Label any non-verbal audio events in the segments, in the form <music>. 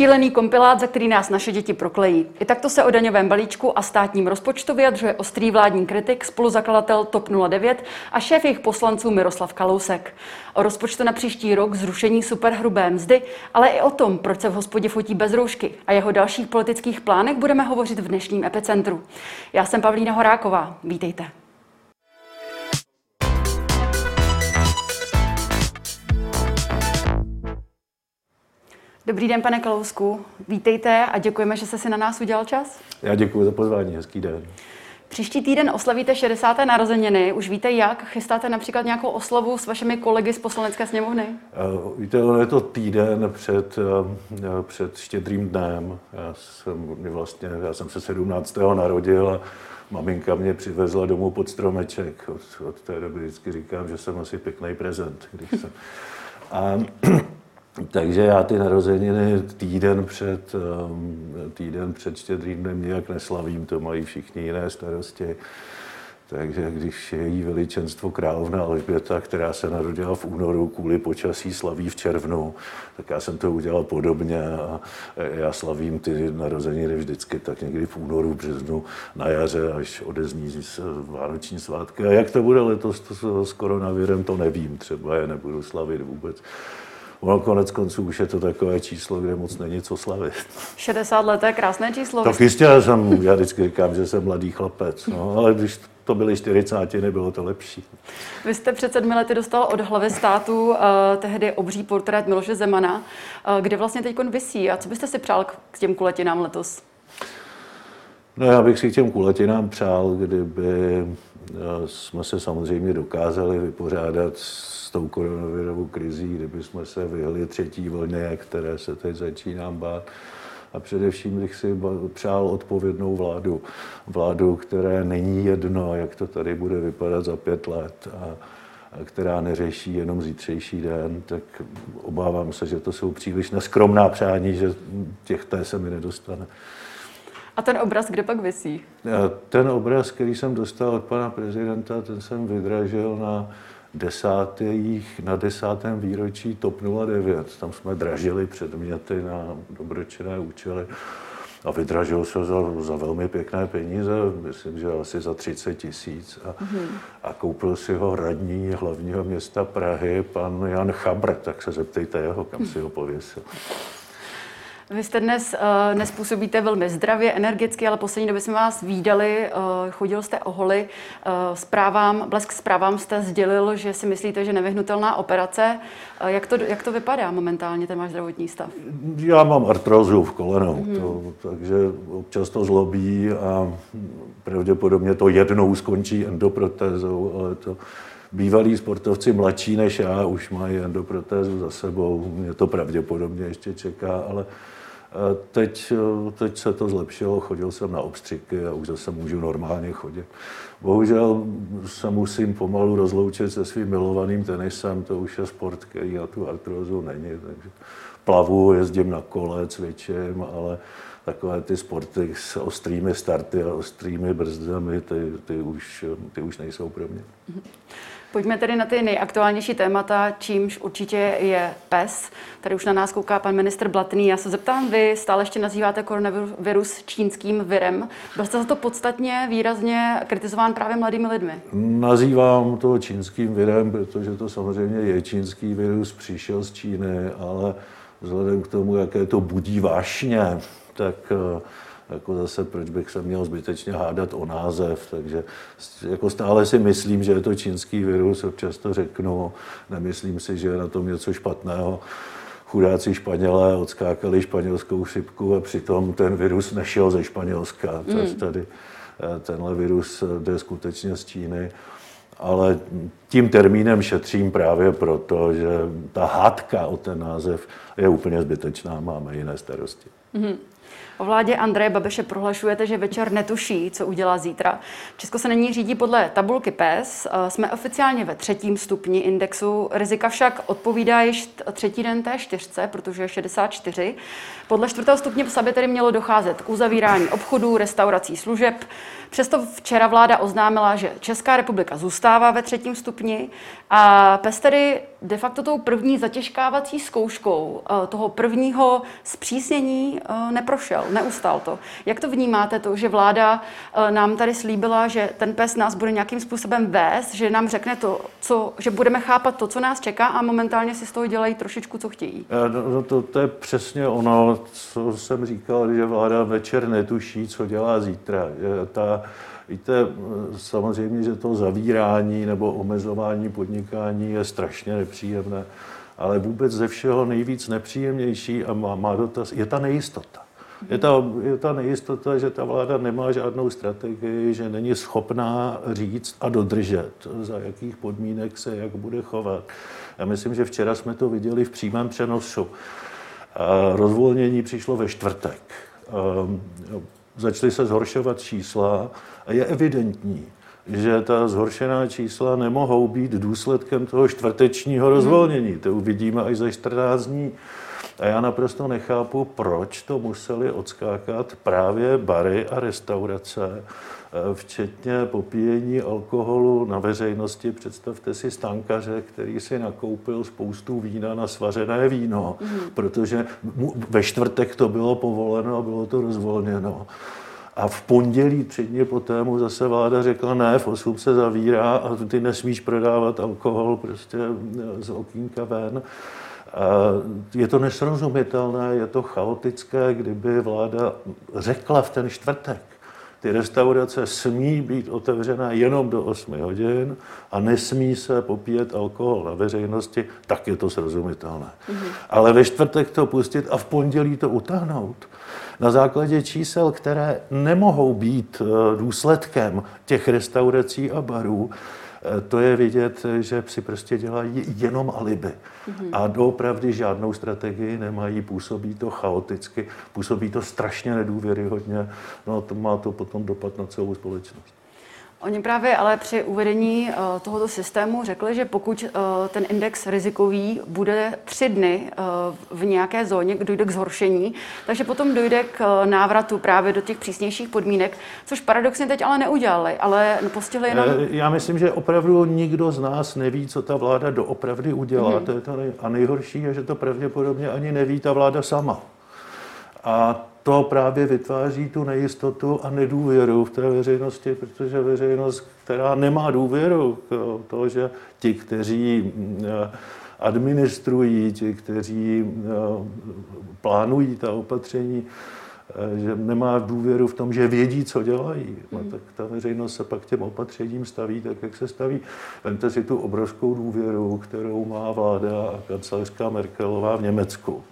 Šílený kompilát, za který nás naše děti proklejí. I takto se o daňovém balíčku a státním rozpočtu vyjadřuje ostrý vládní kritik, spoluzakladatel TOP 09 a šéf jejich poslanců Miroslav Kalousek. O rozpočtu na příští rok, zrušení superhrubé mzdy, ale i o tom, proč se v hospodě fotí bez roušky a jeho dalších politických plánech budeme hovořit v dnešním epicentru. Já jsem Pavlína Horáková. Vítejte. Dobrý den, pane Kalousku. Vítejte a děkujeme, že jste si na nás udělal čas. Já děkuji za pozvání, hezký den. Příští týden oslavíte 60. narozeniny. Už víte jak? Chystáte například nějakou oslavu s vašimi kolegy z poslanecké sněmovny? Uh, víte, ono je to týden před, uh, před štědrým dnem. Já jsem, vlastně, já jsem se 17. narodil a maminka mě přivezla domů pod stromeček. Od, od té doby vždycky říkám, že jsem asi pěkný prezent. Když jsem... A takže já ty narozeniny týden před, um, týden před štědrým dnem nějak neslavím, to mají všichni jiné starosti. Takže když její veličenstvo královna Alžběta, která se narodila v únoru kvůli počasí, slaví v červnu, tak já jsem to udělal podobně a já slavím ty narozeniny vždycky tak někdy v únoru, březnu, na jaře, až odezní vánoční svátky. A jak to bude letos to s koronavirem, to nevím, třeba je nebudu slavit vůbec. Ono konec konců už je to takové číslo, kde moc není co slavit. 60 let je krásné číslo. Tak jistě, já, jsem, já vždycky říkám, že jsem mladý chlapec, no, ale když to byly 40, nebylo to lepší. Vy jste před sedmi lety dostal od hlavy státu uh, tehdy obří portrét Miloše Zemana, uh, kde vlastně teď vysí. A co byste si přál k těm kuletinám letos? No já bych si k těm kuletinám přál, kdyby jsme se samozřejmě dokázali vypořádat s tou koronavirovou krizí, kdyby jsme se vyhli třetí vlně, které se teď začínám bát. A především bych si přál odpovědnou vládu. Vládu, které není jedno, jak to tady bude vypadat za pět let a, a která neřeší jenom zítřejší den, tak obávám se, že to jsou příliš neskromná přání, že těch té se mi nedostane. A ten obraz kde pak vysí? Ten obraz, který jsem dostal od pana prezidenta, ten jsem vydražil na desátých, na desátém výročí TOP 09. Tam jsme dražili předměty na dobročinné účely a vydražil se za, za velmi pěkné peníze, myslím, že asi za 30 tisíc. A, mm-hmm. a koupil si ho radní hlavního města Prahy, pan Jan Chabr, tak se zeptejte jeho, kam si ho pověsil. Vy jste dnes uh, nespůsobíte velmi zdravě, energicky, ale poslední době jsme vás výdali, uh, chodil jste o holi. Uh, zprávám, blesk zprávám jste sdělil, že si myslíte, že nevyhnutelná operace. Uh, jak, to, jak to vypadá momentálně, ten váš zdravotní stav? Já mám artrózu v kolenou, mm. to, takže občas to zlobí a pravděpodobně to jednou skončí endoprotézou, ale to bývalí sportovci mladší než já už mají endoprotézu za sebou. Mě to pravděpodobně ještě čeká, ale Teď, teď se to zlepšilo, chodil jsem na obstřiky a už zase můžu normálně chodit. Bohužel se musím pomalu rozloučit se svým milovaným tenisem, to už je sport, který na tu artrózu není, takže plavu, jezdím na kole, cvičím, ale takové ty sporty s ostrými starty a ostrými brzdami, ty, ty, už, ty už nejsou pro mě. Pojďme tedy na ty nejaktuálnější témata, čímž určitě je PES. Tady už na nás kouká pan ministr Blatný. Já se zeptám, vy stále ještě nazýváte koronavirus čínským virem. Byl jste za to podstatně výrazně kritizován právě mladými lidmi? Nazývám to čínským virem, protože to samozřejmě je čínský virus, přišel z Číny, ale vzhledem k tomu, jaké to budí vášně, tak eh, jako zase proč bych se měl zbytečně hádat o název, takže jako stále si myslím, že je to čínský virus, občas to řeknu, nemyslím si, že je na tom něco špatného. Chudáci Španělé odskákali španělskou chřipku a přitom ten virus nešel ze Španělska. Mm. Tady eh, tenhle virus jde skutečně z Číny ale tím termínem šetřím právě proto, že ta hádka o ten název je úplně zbytečná, máme jiné starosti. Mm-hmm. O vládě Andreje Babeše prohlašujete, že večer netuší, co udělá zítra. Česko se nyní řídí podle tabulky PES. Jsme oficiálně ve třetím stupni indexu. Rizika však odpovídá již třetí den té čtyřce, protože je 64. Podle čtvrtého stupně v Sabě tedy mělo docházet k uzavírání obchodů, restaurací, služeb. Přesto včera vláda oznámila, že Česká republika zůstává ve třetím stupni a PES tedy de facto tou první zatěžkávací zkouškou eh, toho prvního zpřísnění eh, neprošel, neustál to. Jak to vnímáte to, že vláda nám tady slíbila, že ten pes nás bude nějakým způsobem vést, že nám řekne to, co, že budeme chápat to, co nás čeká a momentálně si z toho dělají trošičku, co chtějí? No, no to, to je přesně ono, co jsem říkal, že vláda večer netuší, co dělá zítra. Ta, Víte, samozřejmě, že to zavírání nebo omezování podnikání je strašně nepříjemné, ale vůbec ze všeho nejvíc nepříjemnější a má, má dotaz, je ta nejistota. Je ta, je ta nejistota, že ta vláda nemá žádnou strategii, že není schopná říct a dodržet, za jakých podmínek se jak bude chovat. Já myslím, že včera jsme to viděli v přímém přenosu. Rozvolnění přišlo ve čtvrtek. Začaly se zhoršovat čísla a je evidentní, že ta zhoršená čísla nemohou být důsledkem toho čtvrtečního rozvolnění. To uvidíme až za 14 dní. A já naprosto nechápu, proč to museli odskákat právě bary a restaurace, včetně popíjení alkoholu na veřejnosti. Představte si stankaře, který si nakoupil spoustu vína na svařené víno, mm. protože ve čtvrtek to bylo povoleno a bylo to rozvolněno. A v pondělí, tři dny poté, mu zase vláda řekla, ne, v 8 se zavírá a ty nesmíš prodávat alkohol prostě z okýnka ven. Je to nesrozumitelné, je to chaotické, kdyby vláda řekla v ten čtvrtek, ty restaurace smí být otevřené jenom do 8 hodin a nesmí se popíjet alkohol na veřejnosti, tak je to srozumitelné. Mm-hmm. Ale ve čtvrtek to pustit a v pondělí to utáhnout na základě čísel, které nemohou být eh, důsledkem těch restaurací a barů, to je vidět, že si prostě dělají jenom alibi. Mm-hmm. A doopravdy žádnou strategii nemají, působí to chaoticky, působí to strašně nedůvěryhodně, no a to má to potom dopad na celou společnost. Oni právě ale při uvedení uh, tohoto systému řekli, že pokud uh, ten index rizikový bude tři dny uh, v nějaké zóně, dojde k zhoršení, takže potom dojde k návratu právě do těch přísnějších podmínek, což paradoxně teď ale neudělali, ale postihli jenom... Já myslím, že opravdu nikdo z nás neví, co ta vláda doopravdy udělá. Hmm. To je to nej... A nejhorší je, že to pravděpodobně ani neví ta vláda sama. A to právě vytváří tu nejistotu a nedůvěru v té veřejnosti, protože veřejnost, která nemá důvěru k to, že ti, kteří eh, administrují, ti, kteří eh, plánují ta opatření, eh, že nemá důvěru v tom, že vědí, co dělají, no, hmm. tak ta veřejnost se pak těm opatřením staví tak, jak se staví. Vemte si tu obrovskou důvěru, kterou má vláda a kancelářská Merkelová v Německu.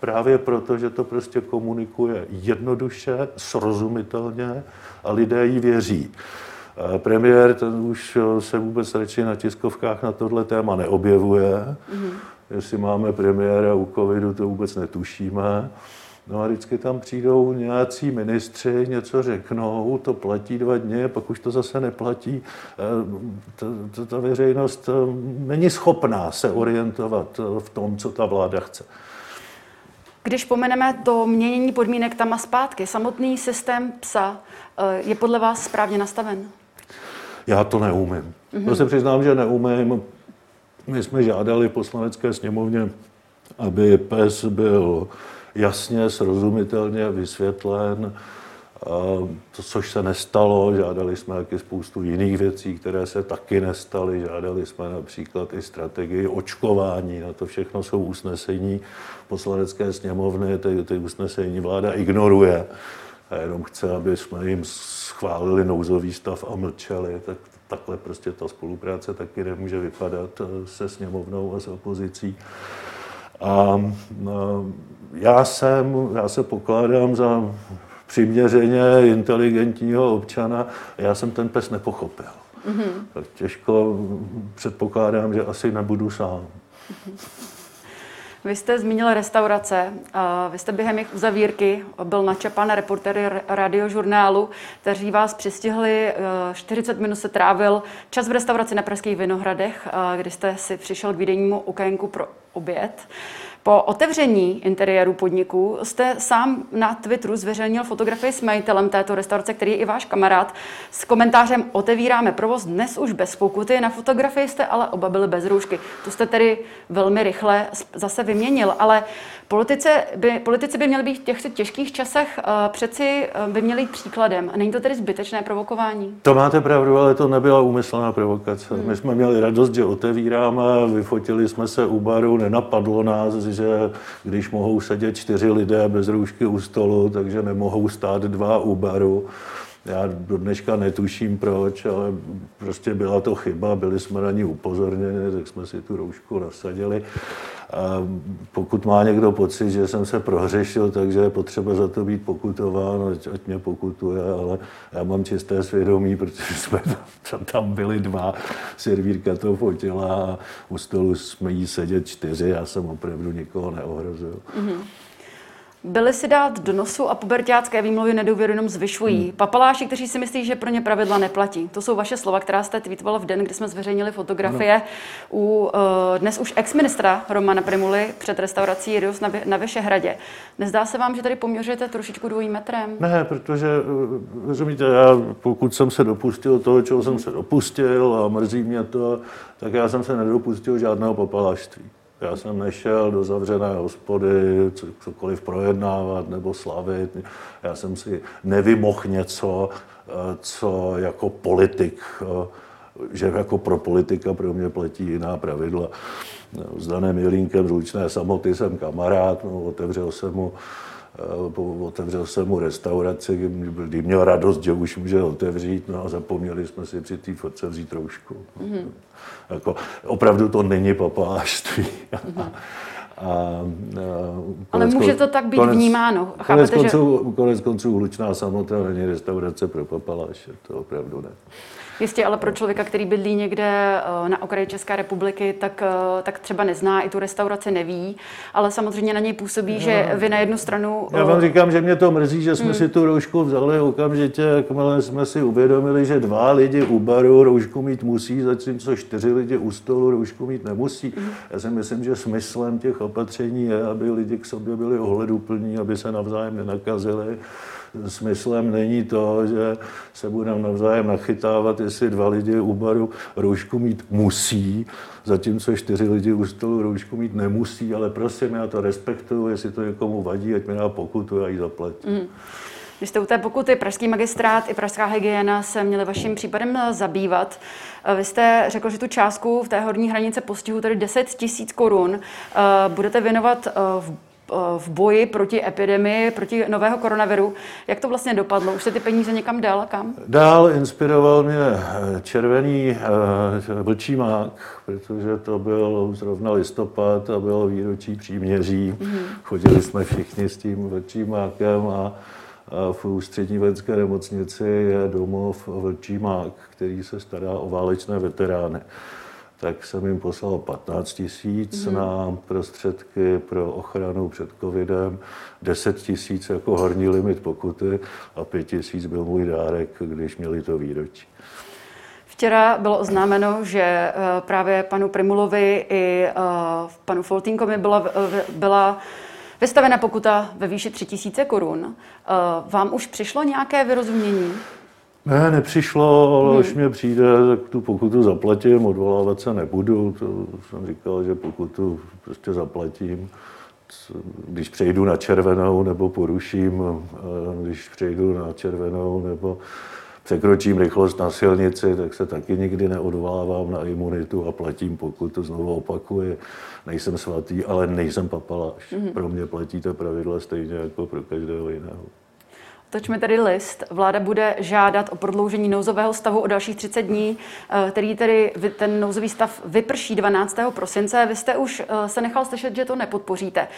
Právě proto, že to prostě komunikuje jednoduše, srozumitelně a lidé jí věří. Premiér ten už se vůbec radši na tiskovkách na tohle téma neobjevuje. Mm-hmm. Jestli máme premiéra u covidu, to vůbec netušíme. No a vždycky tam přijdou nějací ministři, něco řeknou, to platí dva dny, pak už to zase neplatí. E, ta veřejnost není schopná se orientovat v tom, co ta vláda chce. Když pomeneme to měnění podmínek tam a zpátky, samotný systém psa eh, je podle vás správně nastaven? Já to neumím. Mm-hmm. To se přiznám, že neumím. My jsme žádali v poslanecké sněmovně, aby PES byl jasně, srozumitelně vysvětlen, to, což se nestalo, žádali jsme taky spoustu jiných věcí, které se taky nestaly. Žádali jsme například i strategii očkování. Na to všechno jsou usnesení poslanecké sněmovny. Ty, ty usnesení vláda ignoruje. A jenom chce, aby jsme jim schválili nouzový stav a mlčeli. Tak takhle prostě ta spolupráce taky nemůže vypadat eh, se sněmovnou a s opozicí. A já jsem, já se pokládám za přiměřeně inteligentního občana. Já jsem ten pes nepochopil. Mm-hmm. Tak těžko předpokládám, že asi nebudu sám. Mm-hmm. Vy jste zmínil restaurace. Vy jste během jejich uzavírky byl načapan reportéry radiožurnálu, kteří vás přistihli. 40 minut se trávil čas v restauraci na Pražských Vinohradech, kdy jste si přišel k výdennímu okénku pro oběd. Po otevření interiéru podniku jste sám na Twitteru zveřejnil fotografii s majitelem této restaurace, který je i váš kamarád, s komentářem Otevíráme provoz dnes už bez pokuty. Na fotografii jste ale oba byli bez roušky. Tu jste tedy velmi rychle zase vyměnil, ale politice by, politici by měli být v těchto těžkých časech uh, přeci uh, by měli jít příkladem. A není to tedy zbytečné provokování? To máte pravdu, ale to nebyla úmyslná provokace. Hmm. My jsme měli radost, že otevíráme, vyfotili jsme se u baru, nenapadlo nás, že když mohou sedět čtyři lidé bez roušky u stolu, takže nemohou stát dva u baru. Já do dneška netuším proč, ale prostě byla to chyba, byli jsme na ní upozorněni, tak jsme si tu roušku nasadili. A pokud má někdo pocit, že jsem se prohřešil, takže je potřeba za to být pokutován, ať, ať mě pokutuje, ale já mám čisté svědomí, protože <laughs> jsme tam, tam byli dva, servírka to fotila a u stolu jsme jí sedět čtyři, já jsem opravdu nikoho neohrozil. Mm-hmm. Byli si dát do nosu a pubertácké výmluvy nedůvěru jenom zvyšují. Hmm. Papaláši, kteří si myslí, že pro ně pravidla neplatí. To jsou vaše slova, která jste tweetovala v den, kdy jsme zveřejnili fotografie no. u uh, dnes už ex-ministra Romana Primuly před restaurací Rius na, na Vyšehradě. Nezdá se vám, že tady poměřujete trošičku dvojím metrem? Ne, protože, eh, rozumíte, já pokud jsem se dopustil toho, čeho jsem se dopustil a mrzí mě to, tak já jsem se nedopustil žádného papalášství. Já jsem nešel do zavřené hospody cokoliv projednávat nebo slavit. Já jsem si nevymohl něco, eh, co jako politik, eh, že jako pro politika pro mě platí jiná pravidla. S Danem Jelínkem z Lučné samoty jsem kamarád, no, otevřel jsem mu otevřel jsem mu restauraci, kdy měl radost, že už může otevřít, no a zapomněli jsme si při té fotce vzít roušku. Mm-hmm. Jako, opravdu to není papalářství. Mm-hmm. <laughs> A, a Ale může to tak být konec, vnímáno. Chápete, konec, konců, že... konec konců hlučná samota není restaurace pro papaláše, to opravdu ne. Jistě, ale pro člověka, který bydlí někde eh, na okraji České republiky, tak, eh, tak třeba nezná, i tu restauraci neví, ale samozřejmě na něj působí, no, že vy na jednu stranu... Já vám eh, říkám, že mě to mrzí, že jsme hmm. si tu roušku vzali okamžitě, jakmile jsme si uvědomili, že dva lidi u baru roušku mít musí, zatímco čtyři lidi u stolu roušku mít nemusí. Hmm. Já si myslím, že smyslem těch opatření je, aby lidi k sobě byli ohleduplní, aby se navzájem nenakazili smyslem není to, že se budeme navzájem nachytávat, jestli dva lidi u baru roušku mít musí, zatímco čtyři lidi u stolu roušku mít nemusí, ale prosím, já to respektuju, jestli to někomu vadí, ať mi dá pokutu, já ji zaplatím. Mm. Když jste u té pokuty, Pražský magistrát i Pražská hygiena se měli vaším případem zabývat. Vy jste řekl, že tu částku v té horní hranice postihu, tedy 10 tisíc korun, eh, budete věnovat eh, v v boji proti epidemii, proti nového koronaviru. Jak to vlastně dopadlo? Už se ty peníze někam dál? Kam? Dál inspiroval mě eh, červený uh, vlčí mák, protože to byl zrovna listopad a bylo výročí příměří. Mm-hmm. Chodili jsme všichni s tím vlčím mákem a v ústřední vojenské nemocnici je domov Vlčí mák, který se stará o válečné veterány tak jsem jim poslal 15 tisíc mm. na prostředky pro ochranu před covidem, 10 tisíc jako horní limit pokuty a 5 tisíc byl můj dárek, když měli to výročí. Včera bylo oznámeno, že eh, právě panu Primulovi i eh, panu Foltínkovi byla, byla vystavena pokuta ve výši 3000 korun. Eh, vám už přišlo nějaké vyrozumění? Ne, nepřišlo, ale hmm. až mě přijde, tak tu pokutu zaplatím, odvolávat se nebudu. To jsem říkal, že pokutu prostě zaplatím. Když přejdu na červenou nebo poruším, když přejdu na červenou nebo překročím rychlost na silnici, tak se taky nikdy neodvolávám na imunitu a platím pokutu. Znovu opakuji, nejsem svatý, ale nejsem papaláš. Mm-hmm. Pro mě platí ta pravidla stejně jako pro každého jiného. Točme tedy list. Vláda bude žádat o prodloužení nouzového stavu o dalších 30 dní, eh, který tedy ten nouzový stav vyprší 12. prosince. Vy jste už eh, se nechal slyšet, že to nepodpoříte.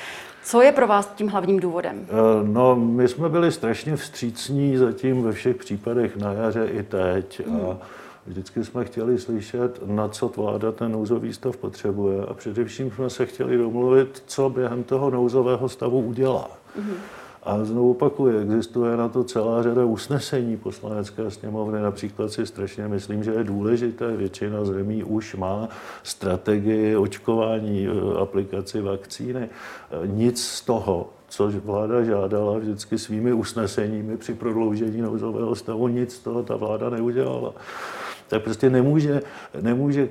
Co je pro vás tím hlavním důvodem? Eh, no, my jsme byli strašně vstřícní zatím ve všech případech na jaře i teď. Hmm. A vždycky jsme chtěli slyšet, na co vláda ten nouzový stav potřebuje. A především jsme se chtěli domluvit, co během toho nouzového stavu udělá. Hmm. A znovu opakuju, existuje na to celá řada usnesení poslanecké sněmovny. Například si strašně myslím, že je důležité, většina zemí už má strategii očkování, e, aplikaci vakcíny. E, nic z toho, což vláda žádala vždycky svými usneseními při prodloužení nouzového stavu, nic z toho ta vláda neudělala tak prostě nemůže, nemůže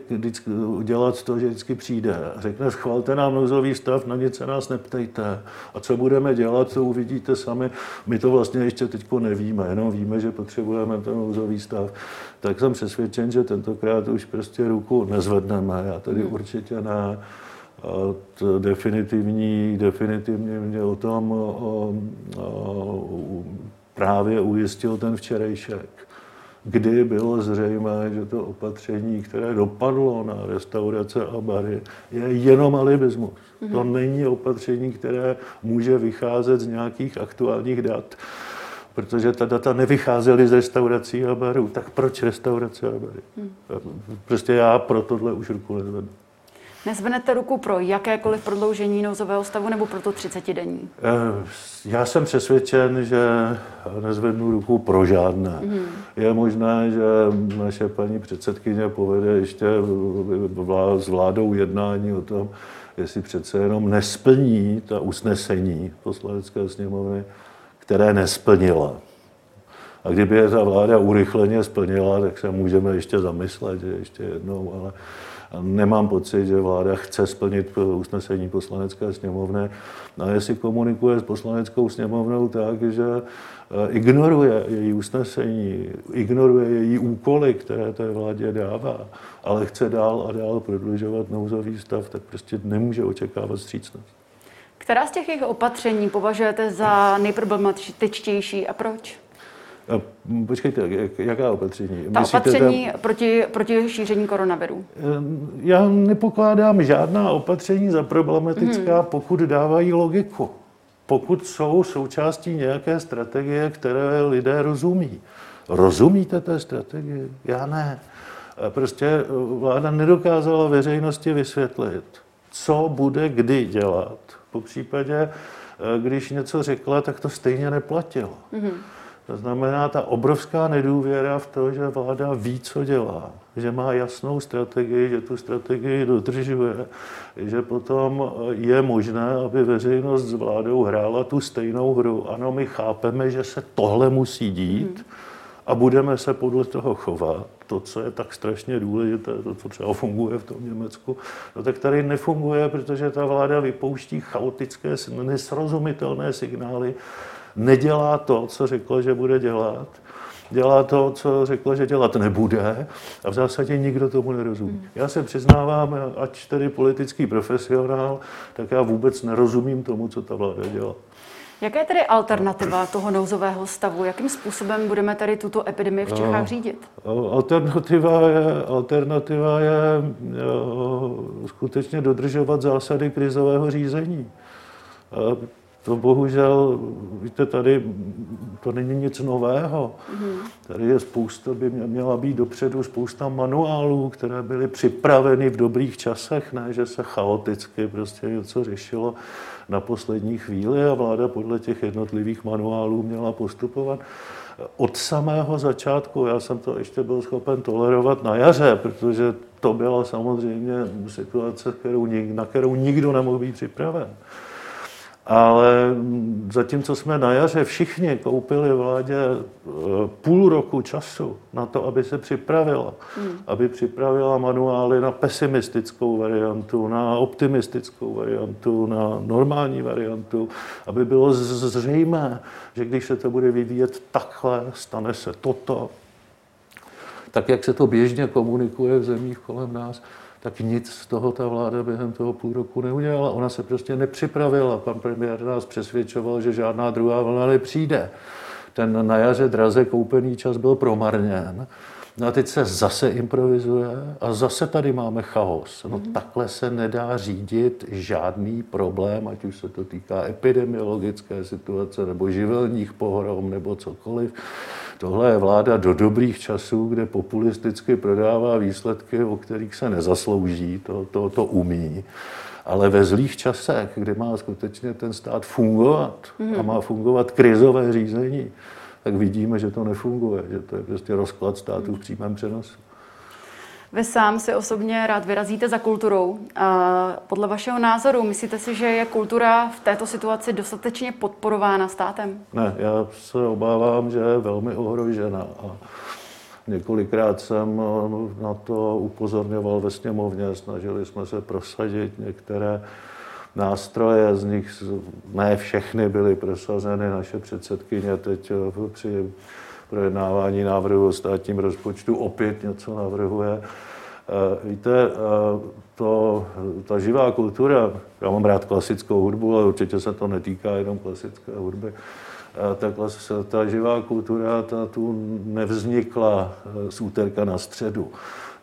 dělat to, že vždycky přijde a řekne, schvalte nám nouzový stav, na nic se nás neptejte. A co budeme dělat, to uvidíte sami. My to vlastně ještě teď nevíme, jenom víme, že potřebujeme ten nouzový stav. Tak jsem přesvědčen, že tentokrát už prostě ruku nezvedneme. Já tady hmm. určitě ne. A to definitivní, definitivně mě o tom o, o, právě ujistil ten včerejšek kdy bylo zřejmé, že to opatření, které dopadlo na restaurace a bary, je jenom alibismus. Mm-hmm. To není opatření, které může vycházet z nějakých aktuálních dat, protože ta data nevycházely z restaurací a barů. Tak proč restaurace a bary? Mm. Prostě já pro tohle už ruku nezvednu. Nezvednete ruku pro jakékoliv prodloužení nouzového stavu nebo pro to 30 denní? Eh, já jsem přesvědčen, že nezvednu ruku pro žádné. Mm. Je možné, že naše paní předsedkyně povede ještě s vládou jednání o tom, jestli přece jenom nesplní ta usnesení poslanecké sněmovny, které nesplnila. A kdyby je ta vláda urychleně splnila, tak se můžeme ještě zamyslet, že ještě jednou, ale Nemám pocit, že vláda chce splnit usnesení poslanecké sněmovny. A jestli komunikuje s poslaneckou sněmovnou tak, že eh, ignoruje její usnesení, ignoruje její úkoly, které té vládě dává, ale chce dál a dál prodlužovat nouzový stav, tak prostě nemůže očekávat střícnost. Která z těch jejich opatření považujete za nejproblematičtější a proč? Počkejte, jaká opatření? Ta Myslíte opatření tam... proti, proti šíření koronaviru. Já nepokládám žádná opatření za problematická, hmm. pokud dávají logiku. Pokud jsou součástí nějaké strategie, které lidé rozumí. Rozumíte té strategii? Já ne. Prostě eh, vláda nedokázala veřejnosti vysvětlit, co bude kdy dělat. Po případě, eh, když něco řekla, tak to stejně neplatilo. Hmm. To znamená ta obrovská nedůvěra v to, že vláda ví, co dělá, že má jasnou strategii, že tu strategii dodržuje, že potom je možné, aby veřejnost s vládou hrála tu stejnou hru. Ano, my chápeme, že se tohle musí dít a budeme se podle toho chovat. To, co je tak strašně důležité, to, co třeba funguje v tom Německu, no tak tady nefunguje, protože ta vláda vypouští chaotické, nesrozumitelné signály, nedělá to, co řekl, že bude dělat, dělá to, co řekl, že dělat nebude a v zásadě nikdo tomu nerozumí. Hmm. Já se přiznávám, ať tedy politický profesionál, tak já vůbec nerozumím tomu, co ta vláda dělá. Jaká je tedy alternativa toho nouzového stavu? Jakým způsobem budeme tady tuto epidemii v Čechách no, řídit? Alternativa je, alternativa je jo, skutečně dodržovat zásady krizového řízení. To bohužel, víte, tady to není nic nového. Tady je spousta, by měla být dopředu spousta manuálů, které byly připraveny v dobrých časech, ne, že se chaoticky prostě něco řešilo na poslední chvíli a vláda podle těch jednotlivých manuálů měla postupovat. Od samého začátku, já jsem to ještě byl schopen tolerovat na jaře, protože to byla samozřejmě situace, kterou, na kterou nikdo nemohl být připraven. Ale zatímco jsme na jaře všichni koupili vládě eh, půl roku času na to, aby se připravila, hmm. aby připravila manuály na pesimistickou variantu, na optimistickou variantu, na normální variantu, aby bylo zřejmé, že když se to bude vyvíjet takhle, stane se toto, tak jak se to běžně komunikuje v zemích kolem nás, tak nic z toho ta vláda během toho půl roku neudělala. Ona se prostě nepřipravila. Pan premiér nás přesvědčoval, že žádná druhá vlna nepřijde. Ten na jaře draze koupený čas byl promarněn. No a teď se zase improvizuje a zase tady máme chaos. No mm. takhle se nedá řídit žádný problém, ať už se to týká epidemiologické situace nebo živelních pohrom nebo cokoliv. Tohle je vláda do dobrých časů, kde populisticky prodává výsledky, o kterých se nezaslouží, to, to, to umí. Ale ve zlých časech, kdy má skutečně ten stát fungovat a má fungovat krizové řízení, tak vidíme, že to nefunguje, že to je prostě rozklad státu v přímém přenosu. Vy sám si osobně rád vyrazíte za kulturou. Podle vašeho názoru, myslíte si, že je kultura v této situaci dostatečně podporována státem? Ne, já se obávám, že je velmi ohrožena. A několikrát jsem na to upozorňoval ve sněmovně, snažili jsme se prosadit některé nástroje, z nich ne všechny byly prosazeny. Naše předsedkyně teď při projednávání návrhu o státním rozpočtu opět něco navrhuje. Eh, víte, eh, to, ta živá kultura, já mám rád klasickou hudbu, ale určitě se to netýká jenom klasické hudby, eh, ta, ta živá kultura ta tu nevznikla z úterka na středu.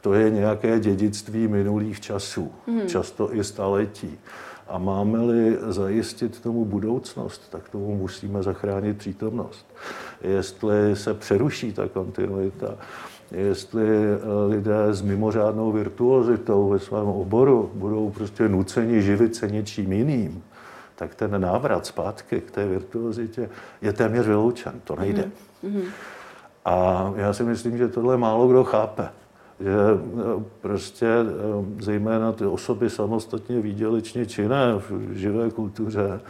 To je nějaké dědictví minulých časů, hmm. často i staletí. A máme-li zajistit tomu budoucnost, tak tomu musíme zachránit přítomnost. Jestli se přeruší ta kontinuita, jestli eh, lidé s mimořádnou virtuozitou ve svém oboru budou prostě nuceni živit se něčím jiným, tak ten návrat zpátky k té virtuozitě je téměř vyloučen. To nejde. Mm-hmm. A já si myslím, že tohle málo kdo chápe že eh, prostě eh, zejména ty osoby samostatně výdělečně činné v živé kultuře,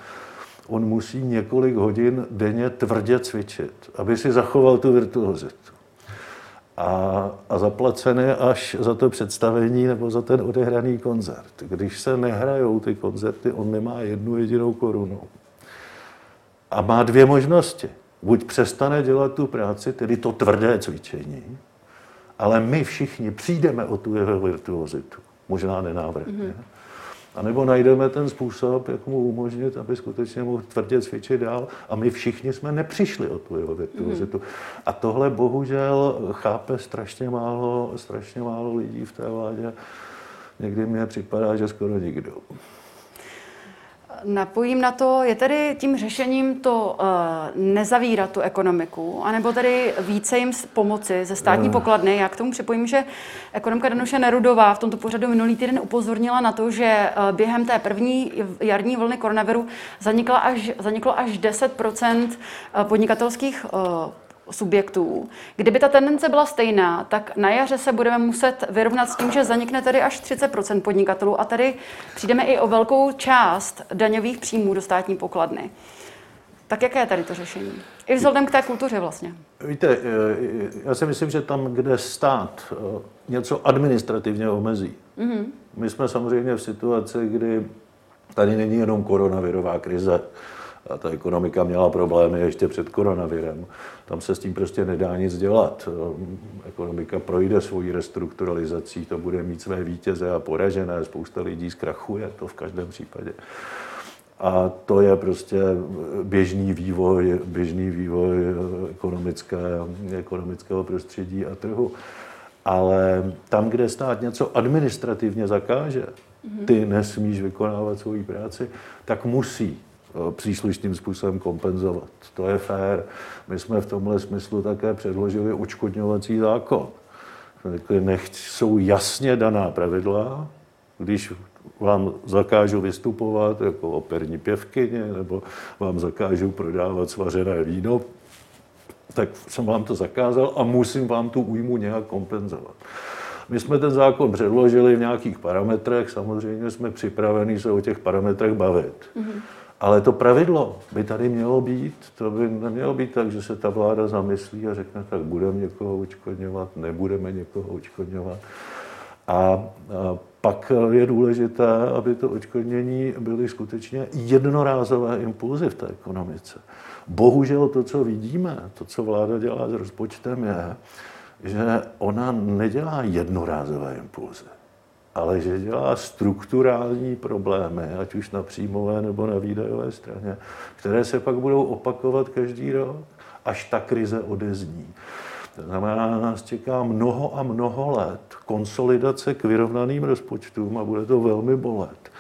on musí několik hodin denně tvrdě cvičit, aby si zachoval tu virtuozitu. A, a zaplacený až za to představení nebo za ten odehraný koncert. Když se nehrajou ty koncerty, on nemá jednu jedinou korunu. A má dvě možnosti. Buď přestane dělat tu práci, tedy to tvrdé cvičení, ale my všichni přijdeme o tu jeho virtuozitu. Možná nenávratně. Mm-hmm. A nebo najdeme ten způsob, jak mu umožnit, aby skutečně mohl tvrdě cvičit dál. A my všichni jsme nepřišli o tu jeho virtuozitu. Mm. A tohle bohužel chápe strašně málo, strašně málo lidí v té vládě. Někdy mně připadá, že skoro nikdo. Napojím na to, je tedy tím řešením to uh, nezavírat tu ekonomiku, anebo tedy více jim pomoci ze státní pokladny. Já k tomu připojím, že ekonomka Danuše Nerudová v tomto pořadu minulý týden upozornila na to, že uh, během té první jarní vlny koronaviru zanikla až, zaniklo až 10% podnikatelských uh, subjektů. Kdyby ta tendence byla stejná, tak na jaře se budeme muset vyrovnat s tím, že zanikne tedy až 30% podnikatelů a tady přijdeme i o velkou část daňových příjmů do státní pokladny. Tak jaké je tady to řešení? I vzhledem k té kultuře vlastně. Víte, eh, já si myslím, že tam, kde stát eh, něco administrativně omezí, mm-hmm. my jsme samozřejmě v situaci, kdy tady není jenom koronavirová krize, a ta ekonomika měla problémy ještě před koronavirem. Tam se s tím prostě nedá nic dělat. Ekonomika projde svojí restrukturalizací, to bude mít své vítěze a poražené, spousta lidí zkrachuje, to v každém případě. A to je prostě běžný vývoj, běžný vývoj ekonomické, ekonomického prostředí a trhu. Ale tam, kde stát něco administrativně zakáže, ty nesmíš vykonávat svoji práci, tak musí příslušným způsobem kompenzovat. To je fér. My jsme v tomhle smyslu také předložili učkodňovací zákon. Nechť jsou jasně daná pravidla, když vám zakážu vystupovat jako operní pěvkyně, nebo vám zakážu prodávat svařené víno, tak jsem vám to zakázal a musím vám tu újmu nějak kompenzovat. My jsme ten zákon předložili v nějakých parametrech, samozřejmě jsme připraveni se o těch parametrech bavit. Mm-hmm. Ale to pravidlo by tady mělo být, to by nemělo být tak, že se ta vláda zamyslí a řekne, tak budeme někoho očkodňovat, nebudeme někoho očkodňovat. A, a pak je důležité, aby to očkodnění byly skutečně jednorázové impulzy v té ekonomice. Bohužel to, co vidíme, to, co vláda dělá s rozpočtem, je, že ona nedělá jednorázové impulzy ale že dělá strukturální problémy, ať už na příjmové nebo na výdajové straně, které se pak budou opakovat každý rok, až ta krize odezní. To znamená, nás čeká mnoho a mnoho let konsolidace k vyrovnaným rozpočtům a bude to velmi bolet.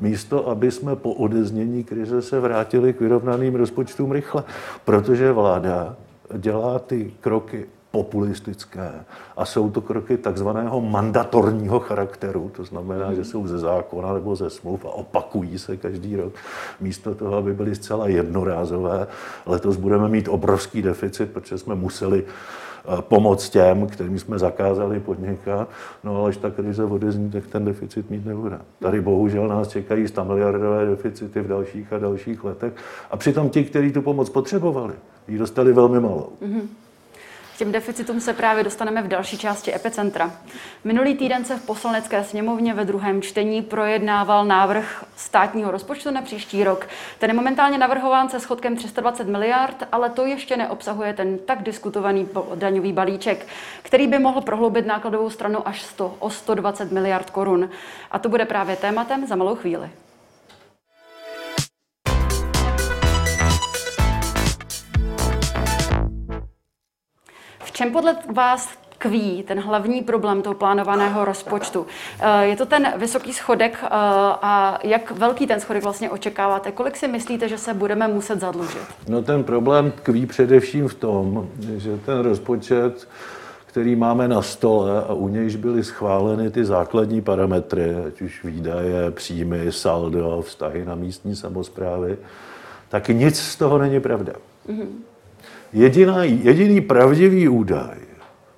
Místo, aby jsme po odeznění krize se vrátili k vyrovnaným rozpočtům rychle, protože vláda dělá ty kroky populistické a jsou to kroky takzvaného mandatorního charakteru, to znamená, že jsou ze zákona nebo ze smluv a opakují se každý rok, místo toho, aby byly zcela jednorázové. Letos budeme mít obrovský deficit, protože jsme museli eh, pomoct těm, kterým jsme zakázali podnikat, no ale až ta krize odezní, tak ten deficit mít nebude. Tady bohužel nás čekají 100 miliardové deficity v dalších a dalších letech a přitom ti, kteří tu pomoc potřebovali, ji dostali velmi malou. Mm-hmm těm deficitům se právě dostaneme v další části epicentra. Minulý týden se v poslanecké sněmovně ve druhém čtení projednával návrh státního rozpočtu na příští rok. Ten je momentálně navrhován se schodkem 320 miliard, ale to ještě neobsahuje ten tak diskutovaný daňový balíček, který by mohl prohloubit nákladovou stranu až 100, o 120 miliard korun. A to bude právě tématem za malou chvíli. Čem podle vás tkví ten hlavní problém toho plánovaného rozpočtu? Eh, je to ten vysoký schodek eh, a jak velký ten schodek vlastně očekáváte? Kolik si myslíte, že se budeme muset zadlužit? No ten problém tkví především v tom, že ten rozpočet který máme na stole a u nějž byly schváleny ty základní parametry, ať už výdaje, příjmy, saldo, vztahy na místní samozprávy, tak nic z toho není pravda. Mm-hmm. Jediná, jediný pravdivý údaj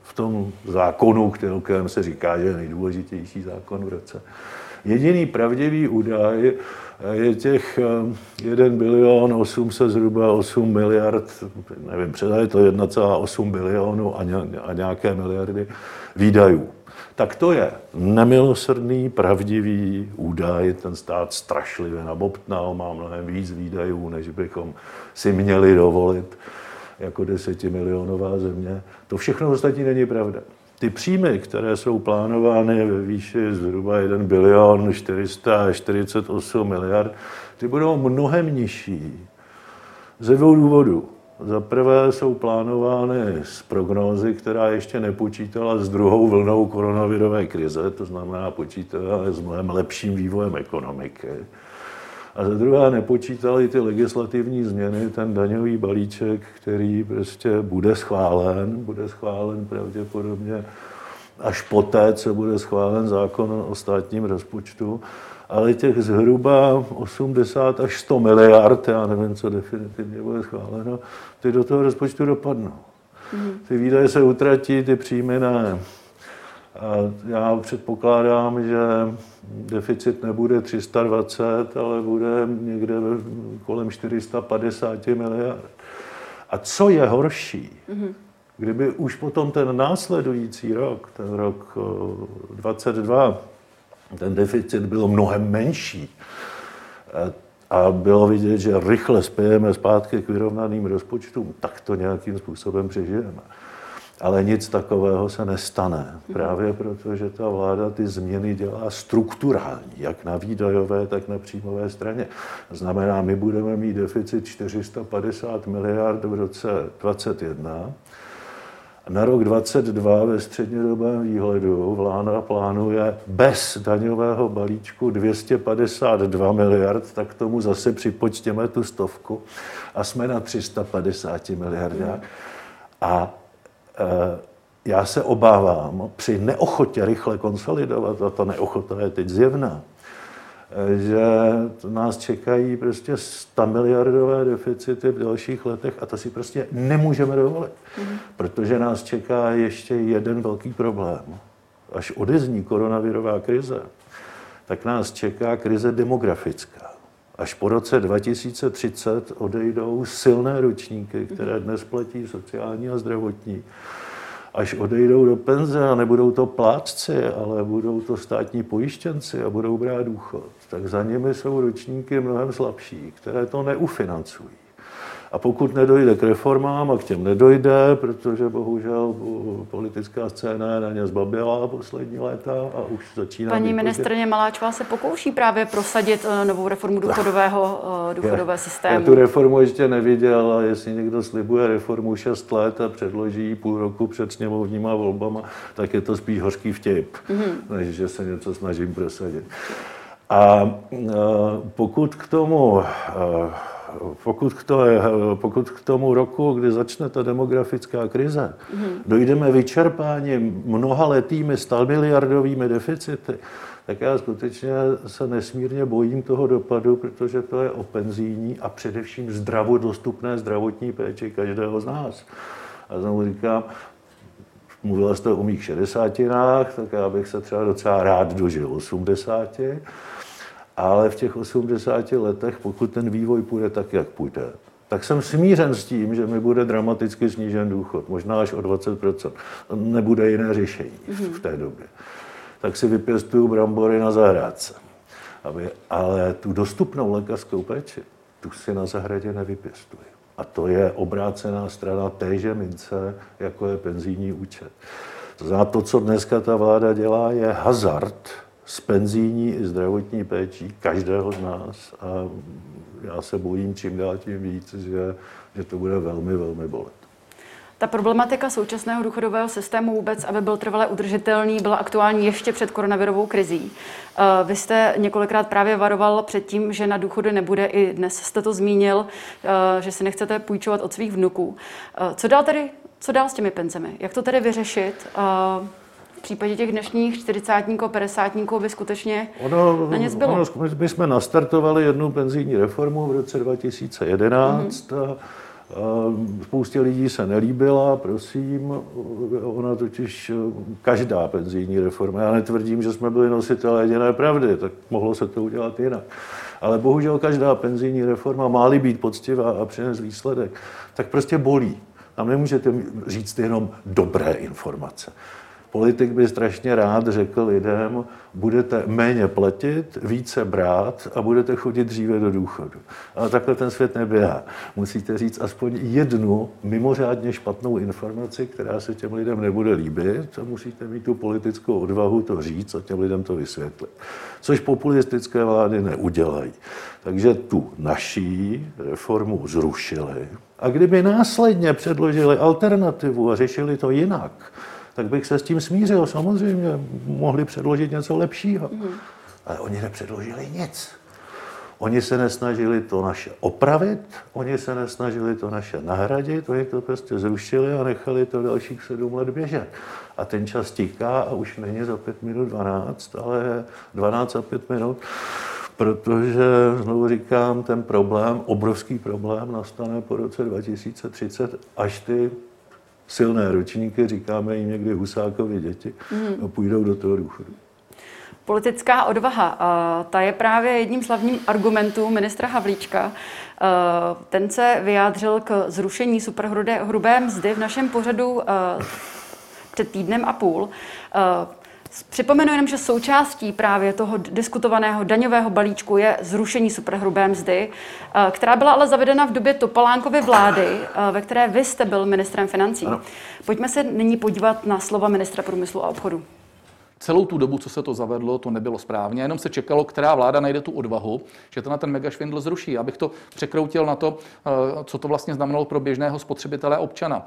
v tom zákonu, kterém se říká, že je nejdůležitější zákon v roce, jediný pravdivý údaj je těch 1 eh, bilion 800 zhruba 8 miliard, nevím, je to 1,8 bilionu a nějaké miliardy výdajů. Tak to je nemilosrdný, pravdivý údaj. Ten stát strašlivě nabobtnal, má mnohem víc výdajů, než bychom si měli dovolit jako desetimilionová země. To všechno ostatní není pravda. Ty příjmy, které jsou plánovány ve výši zhruba 1 bilion 448 miliard, ty budou mnohem nižší ze dvou důvodů. Za prvé jsou plánovány z prognózy, která ještě nepočítala s druhou vlnou koronavirové krize, to znamená počítala s mnohem lepším vývojem ekonomiky. A za druhé nepočítali ty legislativní změny, ten daňový balíček, který prostě bude schválen, bude schválen pravděpodobně až poté, co bude schválen zákon o státním rozpočtu, ale těch zhruba 80 až 100 miliard, já nevím, co definitivně bude schváleno, ty do toho rozpočtu dopadnou. Mhm. Ty výdaje se utratí, ty příjmy ne. A já předpokládám, že deficit nebude 320, ale bude někde kolem 450 miliard. A co je horší, mm-hmm. kdyby už potom ten následující rok, ten rok 22, ten deficit byl mnohem menší a bylo vidět, že rychle spějeme zpátky k vyrovnaným rozpočtům, tak to nějakým způsobem přežijeme. Ale nic takového se nestane. Právě proto, že ta vláda ty změny dělá strukturální, jak na výdajové, tak na příjmové straně. Znamená, my budeme mít deficit 450 miliard v roce 2021. Na rok 2022 ve střednědobém výhledu vláda plánuje bez daňového balíčku 252 miliard, tak tomu zase připočtěme tu stovku a jsme na 350 miliardách. A já se obávám při neochotě rychle konsolidovat, a ta neochota je teď zjevná, eh, že nás čekají prostě 100 miliardové deficity v dalších letech a to si prostě nemůžeme dovolit, mm. protože nás čeká ještě jeden velký problém. Až odezní koronavirová krize, tak nás čeká krize demografická. Až po roce 2030 odejdou silné ročníky, které dnes platí sociální a zdravotní. Až odejdou do penze a nebudou to plátci, ale budou to státní pojištěnci a budou brát důchod, tak za nimi jsou ročníky mnohem slabší, které to neufinancují. A pokud nedojde k reformám, a k těm nedojde, protože bohužel politická scéna je na ně zbabila poslední léta a už začíná... Paní ministrně Maláčová se pokouší právě prosadit eh, novou reformu důchodového, eh, důchodové systému. Já tu reformu ještě neviděl a jestli někdo slibuje reformu 6 let a předloží ji půl roku před sněmovníma volbama, tak je to spíš hořký vtip, mm-hmm. než že se něco snažím prosadit. A eh, pokud k tomu pokud k, to, pokud k tomu roku, kdy začne ta demografická krize, mm-hmm. dojdeme vyčerpáním mnohaletými stalmiliardovými deficity, tak já skutečně se nesmírně bojím toho dopadu, protože to je o penzijní a především zdravo dostupné zdravotní péči každého z nás. A znovu říkám, mluvila jste o mých šedesátinách, tak já bych se třeba docela rád dožil 80, ale v těch 80 letech, pokud ten vývoj půjde tak, jak půjde, tak jsem smířen s tím, že mi bude dramaticky snížen důchod, možná až o 20%. Nebude jiné řešení v té době. Tak si vypěstuju brambory na zahrádce. Aby, ale tu dostupnou lékařskou péči, tu si na zahradě nevypěstuji. A to je obrácená strana téže mince, jako je penzijní účet. To to, co dneska ta vláda dělá, je hazard s penzijní i zdravotní péčí každého z nás. A já se bojím čím dál tím víc, že, že to bude velmi, velmi bolet. Ta problematika současného důchodového systému vůbec, aby byl trvale udržitelný, byla aktuální ještě před koronavirovou krizí. Eh, vy jste několikrát právě varoval před tím, že na důchody nebude, i dnes jste to zmínil, eh, že si nechcete půjčovat od svých vnuků. Eh, co dál tedy, co dál s těmi penzemi? Jak to tedy vyřešit? V případě těch dnešních 40 50 by skutečně ono, na ně zbylo. Ono, my jsme nastartovali jednu penzijní reformu v roce 2011 mm-hmm. Spoustě lidí se nelíbila, prosím, ona totiž každá penzijní reforma, já netvrdím, že jsme byli nositelé jediné pravdy, tak mohlo se to udělat jinak. Ale bohužel každá penzijní reforma má být poctivá a přines výsledek, tak prostě bolí. Tam nemůžete říct jenom dobré informace. Politik by strašně rád řekl lidem, budete méně platit, více brát a budete chodit dříve do důchodu. Ale takhle ten svět neběhá. Musíte říct aspoň jednu mimořádně špatnou informaci, která se těm lidem nebude líbit a musíte mít tu politickou odvahu to říct a těm lidem to vysvětlit. Což populistické vlády neudělají. Takže tu naší reformu zrušili. A kdyby následně předložili alternativu a řešili to jinak, tak bych se s tím smířil. Samozřejmě mohli předložit něco lepšího. Mm. Ale oni nepředložili nic. Oni se nesnažili to naše opravit, oni se nesnažili to naše nahradit, oni to prostě zrušili a nechali to dalších sedm let běžet. A ten čas tiká a už není za pět minut 12, ale 12 a pět minut, protože, znovu říkám, ten problém, obrovský problém nastane po roce 2030, až ty silné ročníky, říkáme jim někdy Husákovi děti, mm. a půjdou do toho důchodu. Politická odvaha, ta je právě jedním z hlavních argumentů ministra Havlíčka. Ten se vyjádřil k zrušení superhrubé mzdy v našem pořadu před týdnem a půl. Připomenu jenom, že součástí právě toho diskutovaného daňového balíčku je zrušení superhrubé mzdy, eh, která byla ale zavedena v době Topolánkovy vlády, eh, ve které vy jste byl ministrem financí. Ano. Pojďme se nyní podívat na slova ministra průmyslu a obchodu. Celou tu dobu, co se to zavedlo, to nebylo správně, jenom se čekalo, která vláda najde tu odvahu, že to na ten megašvindl zruší. Abych to překroutil na to, eh, co to vlastně znamenalo pro běžného spotřebitele občana.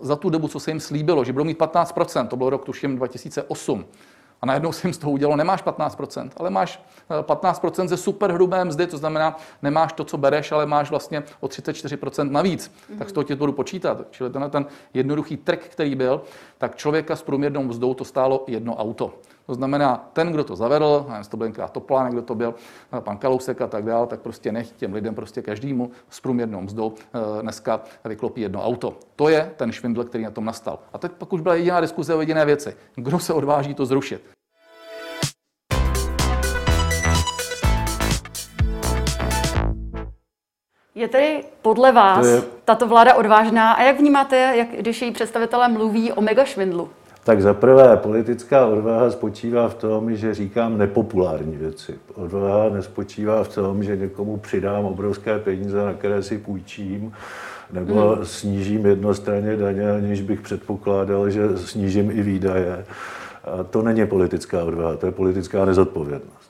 Za tu dobu, co se jim slíbilo, že budou mít 15%, to bylo rok tuším 2008, a najednou si jim z toho udělalo, nemáš 15%, ale máš 15% eh, ze superhrubé mzdy, to znamená, nemáš to, co bereš, ale máš vlastně o 34% navíc. Mm-hmm. Tak z toho ti to budu počítat. Čili tenhle ten jednoduchý trik, který byl, tak člověka s průměrnou mzdou to stálo jedno auto. To znamená, ten, kdo to zavedl, nevím, to byl Topolánek, kdo to byl, eh, pan Kalousek a tak dále, tak prostě nech těm lidem prostě každému s průměrnou mzdou eh, dneska vyklopí jedno auto. To je ten švindl, který na tom nastal. A teď pak už byla jediná diskuze o jediné věci. Kdo se odváží to zrušit? Je tedy podle vás je... tato vláda odvážná a jak vnímáte, jak, když její představitelé mluví o megašvindlu? Tak za prvé, politická odvaha spočívá v tom, že říkám nepopulární věci. Odvaha nespočívá v tom, že někomu přidám obrovské peníze, na které si půjčím, nebo hmm. snížím jednostranně daně, aniž bych předpokládal, že snížím i výdaje. A to není politická odvaha, to je politická nezodpovědnost.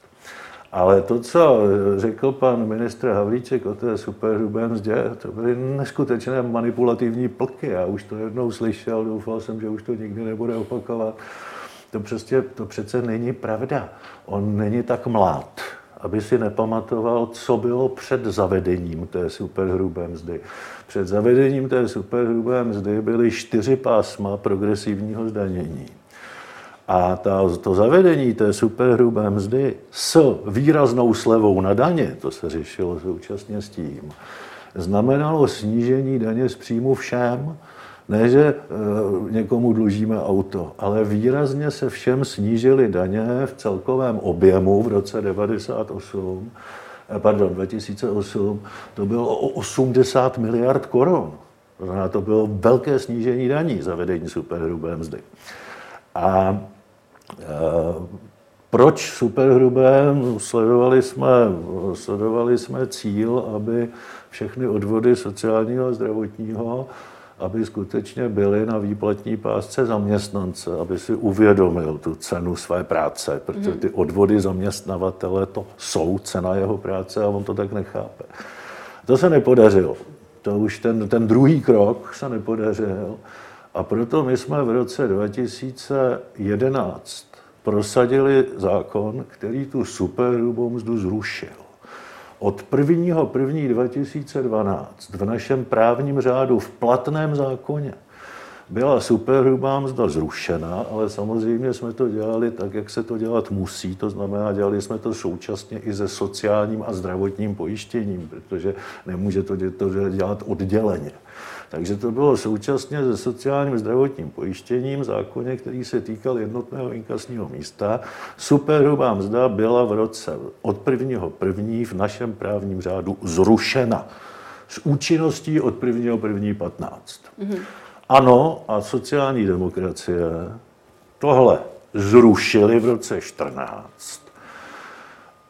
Ale to, co řekl pan ministr Havlíček o té superhrubé mzdě, to byly neskutečné manipulativní plky. Já už to jednou slyšel, doufal jsem, že už to nikdy nebude opakovat. To, prostě, to přece není pravda. On není tak mlád aby si nepamatoval, co bylo před zavedením té superhrubé mzdy. Před zavedením té superhrubé mzdy byly čtyři pásma progresivního zdanění. A ta, to zavedení té superhrubé mzdy s výraznou slevou na daně, to se řešilo současně s tím, znamenalo snížení daně z příjmu všem, ne, že e, někomu dlužíme auto, ale výrazně se všem snížily daně v celkovém objemu v roce 98, e, pardon, 2008, to bylo o 80 miliard korun. To to bylo velké snížení daní zavedení superhrubé mzdy. A proč superhrubé? Sledovali jsme, sledovali jsme cíl, aby všechny odvody sociálního a zdravotního aby skutečně byli na výplatní pásce zaměstnance, aby si uvědomil tu cenu své práce, protože ty odvody zaměstnavatele to jsou cena jeho práce a on to tak nechápe. To se nepodařilo. To už ten, ten druhý krok se nepodařil. A proto my jsme v roce 2011 prosadili zákon, který tu superhrubou mzdu zrušil. Od 1. 1. 2012 v našem právním řádu v platném zákoně byla superhrubá mzda zrušena, ale samozřejmě jsme to dělali tak, jak se to dělat musí. To znamená, dělali jsme to současně i se sociálním a zdravotním pojištěním, protože nemůže to dělat odděleně. Takže to bylo současně se sociálním zdravotním pojištěním, zákoně, který se týkal jednotného inkasního místa. Superhrubá mzda byla v roce od 1. první v našem právním řádu zrušena s účinností od 1. první 15. Mm-hmm. Ano, a sociální demokracie tohle zrušili v roce 14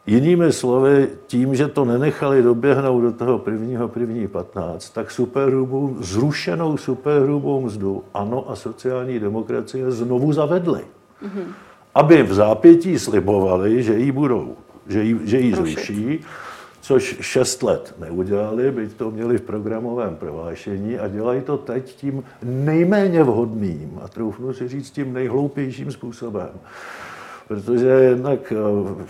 Jinými slovy, tím, že to nenechali doběhnout do toho prvního první 15, tak superhrubou, zrušenou superhrubou mzdu ANO a sociální demokracie znovu zavedly. Mm-hmm. Aby v zápětí slibovali, že ji budou, že ji, že ji zruší, což šest let neudělali, byť to měli v programovém prohlášení a dělají to teď tím nejméně vhodným a troufnu si říct tím nejhloupějším způsobem protože jednak eh,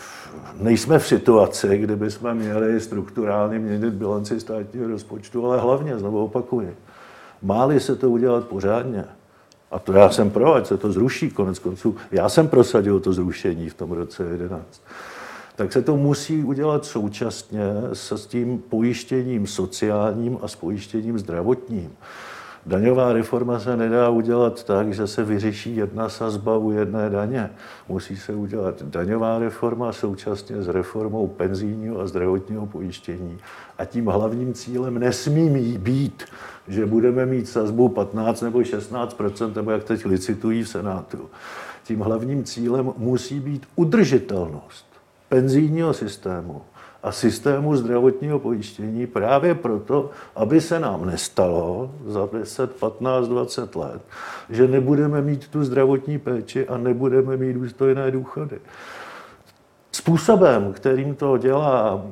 nejsme v situaci, kdyby jsme měli strukturálně měnit bilanci státního rozpočtu, ale hlavně, znovu opakuji, máli se to udělat pořádně, a to já jsem pro, ať se to zruší, konec konců, já jsem prosadil to zrušení v tom roce 11, tak se to musí udělat současně s tím pojištěním sociálním a s pojištěním zdravotním. Daňová reforma se nedá udělat tak, že se vyřeší jedna sazba u jedné daně. Musí se udělat daňová reforma současně s reformou penzijního a zdravotního pojištění. A tím hlavním cílem nesmí být, že budeme mít sazbu 15 nebo 16% nebo jak teď licitují v Senátu. Tím hlavním cílem musí být udržitelnost penzijního systému a systému zdravotního pojištění právě proto, aby se nám nestalo za 10, 15, 20 let, že nebudeme mít tu zdravotní péči a nebudeme mít důstojné důchody. Způsobem, kterým to dělá,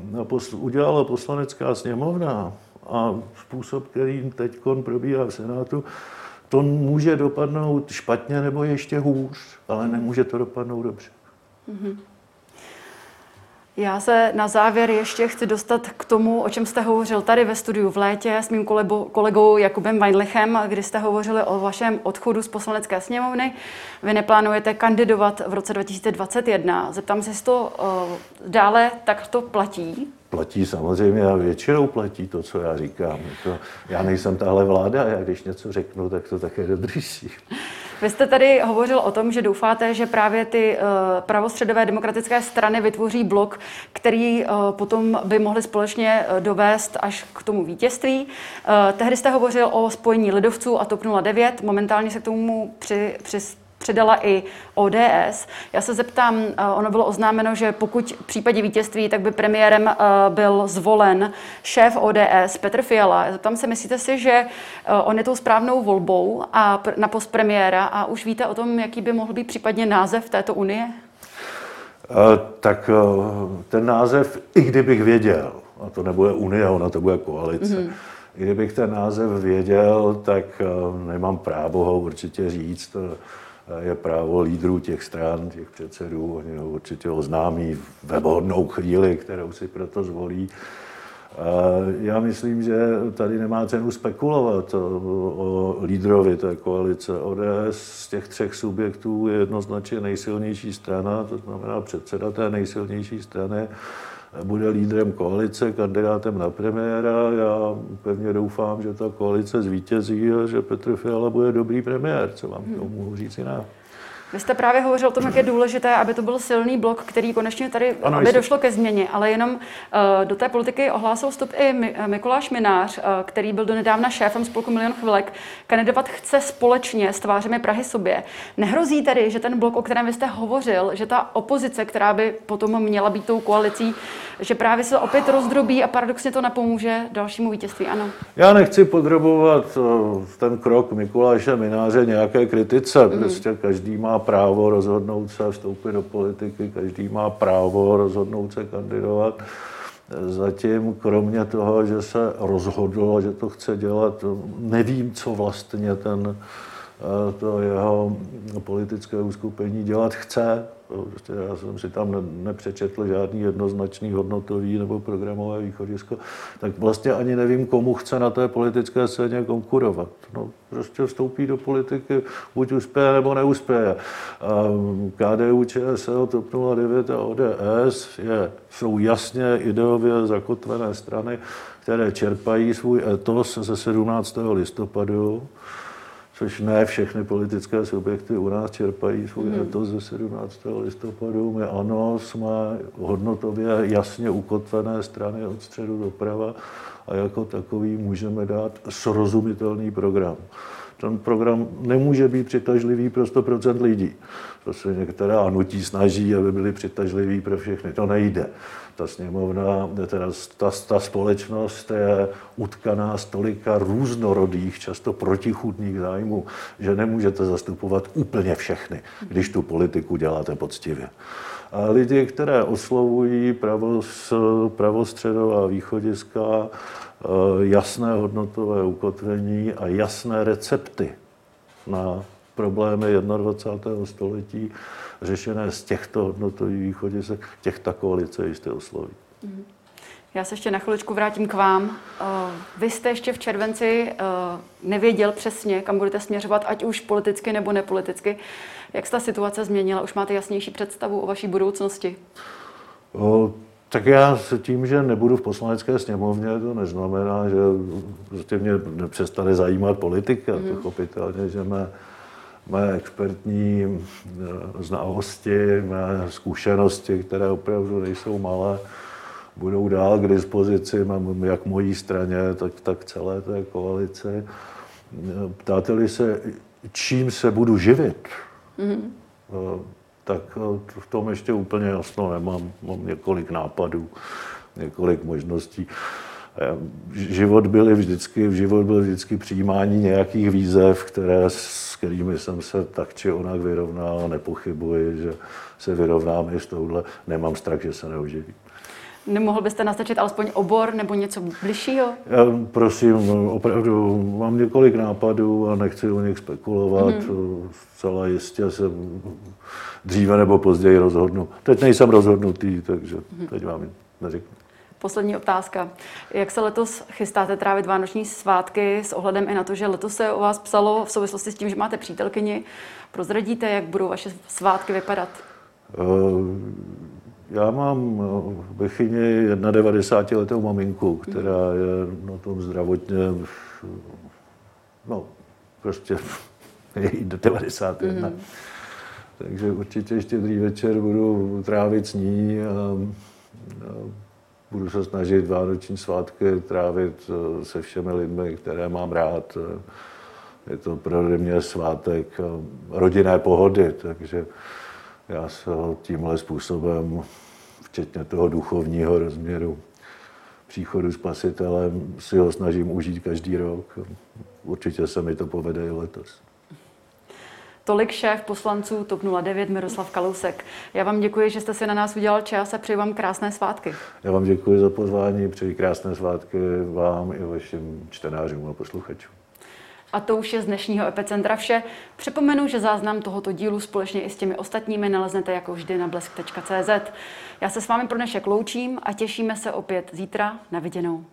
udělala poslanecká sněmovna a způsob, kterým teď probíhá v Senátu, to může dopadnout špatně nebo ještě hůř, ale nemůže to dopadnout dobře. Mm-hmm. Já se na závěr ještě chci dostat k tomu, o čem jste hovořil tady ve studiu v létě s mým kolegou Jakubem Weinlichem, kdy jste hovořili o vašem odchodu z poslanecké sněmovny. Vy neplánujete kandidovat v roce 2021. Zeptám se, jestli to uh, dále takto platí? Platí samozřejmě a většinou platí to, co já říkám. To, já nejsem tahle vláda, já když něco řeknu, tak to také dodrží. Vy jste tady hovořil o tom, že doufáte, že právě ty uh, pravostředové demokratické strany vytvoří blok, který uh, potom by mohli společně uh, dovést až k tomu vítězství. Tehdy jste hovořil o spojení lidovců a TOP 09. Momentálně se k tomu při, při předala i ODS. Já se zeptám, eh, ono bylo oznámeno, že pokud v případě vítězství, tak by premiérem eh, byl zvolen šéf ODS Petr Fiala. Zeptám se, myslíte si, že eh, on je tou správnou volbou a na post premiéra a už víte o tom, jaký by mohl být případně název této unie? Tak ten název, i kdybych věděl, a to nebude Unie, ona to bude koalice, mm-hmm. I kdybych ten název věděl, tak nemám právo ho určitě říct. Je právo lídrů těch stran, těch předsedů, oni ho určitě oznámí ve vhodnou chvíli, kterou si proto zvolí. Já myslím, že tady nemá cenu spekulovat o, lídrovi té koalice. ODS z těch třech subjektů je jednoznačně nejsilnější strana, to znamená předseda té nejsilnější strany bude lídrem koalice, kandidátem na premiéra. Já pevně doufám, že ta koalice zvítězí a že Petr Fiala bude dobrý premiér. Co vám k tomu mohu říct jiného? Vy jste právě hovořil o tom, jak je důležité, aby to byl silný blok, který konečně tady, ano, aby došlo ke změně, ale jenom uh, do té politiky ohlásil vstup i eh, Mikuláš Minář, uh, který byl donedávna šéfem spolku Milion chvilek. Kandidovat chce společně s tvářemi Prahy sobě. Nehrozí tedy, že ten blok, o kterém vy jste hovořil, že ta opozice, která by potom měla být tou koalicí, že právě se opět rozdrobí a paradoxně to napomůže dalšímu vítězství, ano? Já nechci podrobovat ten krok Mikuláše Mináře nějaké kritice. Mm. Prostě každý má právo rozhodnout se vstoupit do politiky, každý má právo rozhodnout se kandidovat. Zatím, kromě toho, že se rozhodlo, že to chce dělat, nevím, co vlastně ten, to jeho politické uskupení dělat chce. Prostě já jsem si tam nepřečetl žádný jednoznačný hodnotový nebo programové východisko, tak vlastně ani nevím, komu chce na té politické scéně konkurovat. No, prostě vstoupí do politiky, buď uspěje nebo neuspěje. KDU, ČSL, TOP 09 a ODS je, jsou jasně ideově zakotvené strany, které čerpají svůj etos ze 17. listopadu což ne všechny politické subjekty u nás čerpají svůj hmm. etos ze 17. listopadu. My ano, jsme hodnotově jasně ukotvené strany od středu doprava a jako takový můžeme dát srozumitelný program. Ten program nemůže být přitažlivý pro 100% lidí. To se některá nutí snaží, aby byly přitažlivý pro všechny. To nejde ta sněmovna, teda ta, ta společnost je utkaná z tolika různorodých, často protichudných zájmů, že nemůžete zastupovat úplně všechny, když tu politiku děláte poctivě. A lidi, které oslovují pravos, pravostředová východiska, eh, jasné hodnotové ukotvení a jasné recepty na problémy 21. století, řešené z těchto hodnotových východisek, těch ta koalice jistě osloví. Mhm. Já se ještě na chviličku vrátím k vám. Eh, vy jste ještě v červenci eh, nevěděl přesně, kam budete směřovat, ať už politicky nebo nepoliticky. Jak se ta situace změnila? Už máte jasnější představu o vaší budoucnosti? O, tak já s tím, že nebudu v poslanecké sněmovně, to neznamená, že prostě mě nepřestane zajímat politika. Mm. Pochopitelně, že mé mé expertní eh, znalosti, mé zkušenosti, které opravdu nejsou malé, budou dál k dispozici, mám jak mojí straně, tak, tak celé té koalici. Ptáte-li se, čím se budu živit, mm-hmm. tak v tom ještě úplně jasno nemám. Mám několik nápadů, několik možností. Život byl vždycky, život byl vždycky přijímání nějakých výzev, které kterými jsem se tak či onak vyrovnal. Nepochybuji, že se vyrovnám i s touhle. Nemám strach, že se neuživí. Nemohl byste nastačit alespoň obor nebo něco bližšího? Já, prosím, opravdu mám několik nápadů a nechci o nich spekulovat. Mm-hmm. Zcela jistě se dříve nebo později rozhodnu. Teď nejsem rozhodnutý, takže mm-hmm. teď vám neřeknu. Poslední otázka. Jak se letos chystáte trávit vánoční svátky s ohledem i na to, že letos se o vás psalo v souvislosti s tím, že máte přítelkyni? Prozradíte, jak budou vaše svátky vypadat? Uh, já mám v chyni 91 letou maminku, která je na tom zdravotně, no, prostě <laughs> je jí do 91. Mm. Takže určitě ještě večer budu trávit s ní a, a budu se snažit vánoční svátky trávit eh, se všemi lidmi, které mám rád. Je to pro mě svátek eh, rodinné pohody, takže já se tímhle způsobem, včetně toho duchovního rozměru příchodu spasitelem, si ho snažím užít každý rok. Určitě se mi to povede i letos. Tolik šéf poslanců TOP 09 Miroslav Kalousek. Já vám děkuji, že jste si na nás udělal čas a přeji vám krásné svátky. Já vám děkuji za pozvání, přeji krásné svátky vám i vašim čtenářům a posluchačům. A to už je z dnešního Epicentra vše. Připomenu, že záznam tohoto dílu společně i s těmi ostatními naleznete jako vždy na blesk.cz. Já se s vámi pro dnešek loučím a těšíme se opět zítra na viděnou.